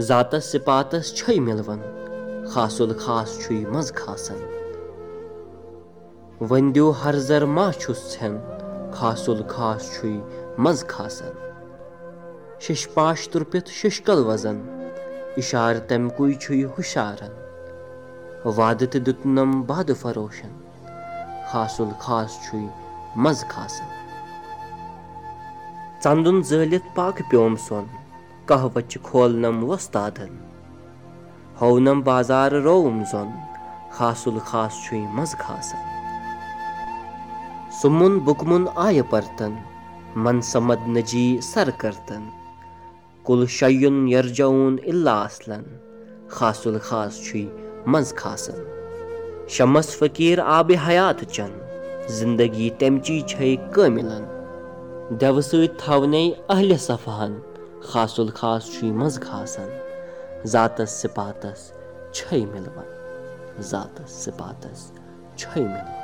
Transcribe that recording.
ذاتس سِپاتس چھے مِلوان خاصُل خاص چھُے منٛزٕ کھاسان ؤندِو ہرزر ما چھُس ژھٮ۪ن خاصُل خاص چھُے منٛزٕ کھاسان شش پاش تُرپِتھ ششکل وزن اِشارٕ تمہِ کُے چھُے ہُشارن وادٕ تہِ دیُتنم بادٕ فروشن خاصُل خاص چھُے منٛزٕ کھاسان ژندُن زٲلِتھ پاکہٕ پیوم سۄن کہوٕ کھولنم وۄستادن ہونم بازارٕ رووُم زوٚن خاصُل خاص چھُے منٛزٕ کھاسان سُمُن بُکمُن آیہِ پرتن منسمد نجی سر کرتن۔ کُل شیُن یرجوُن اللہ خاصُل خاص چھُے منٛزٕ کھاسان شمس فقیٖر آبِ حیات چن زندگی تمچی چھے قٲمِلن دٮ۪وٕ سۭتۍ تھاونے اہلِ صفہن خاص چھُے منٛزٕ کھاسان ذاتس سِپاتس چھے مِلوان ذاتس سِپاتس چھے مِلوان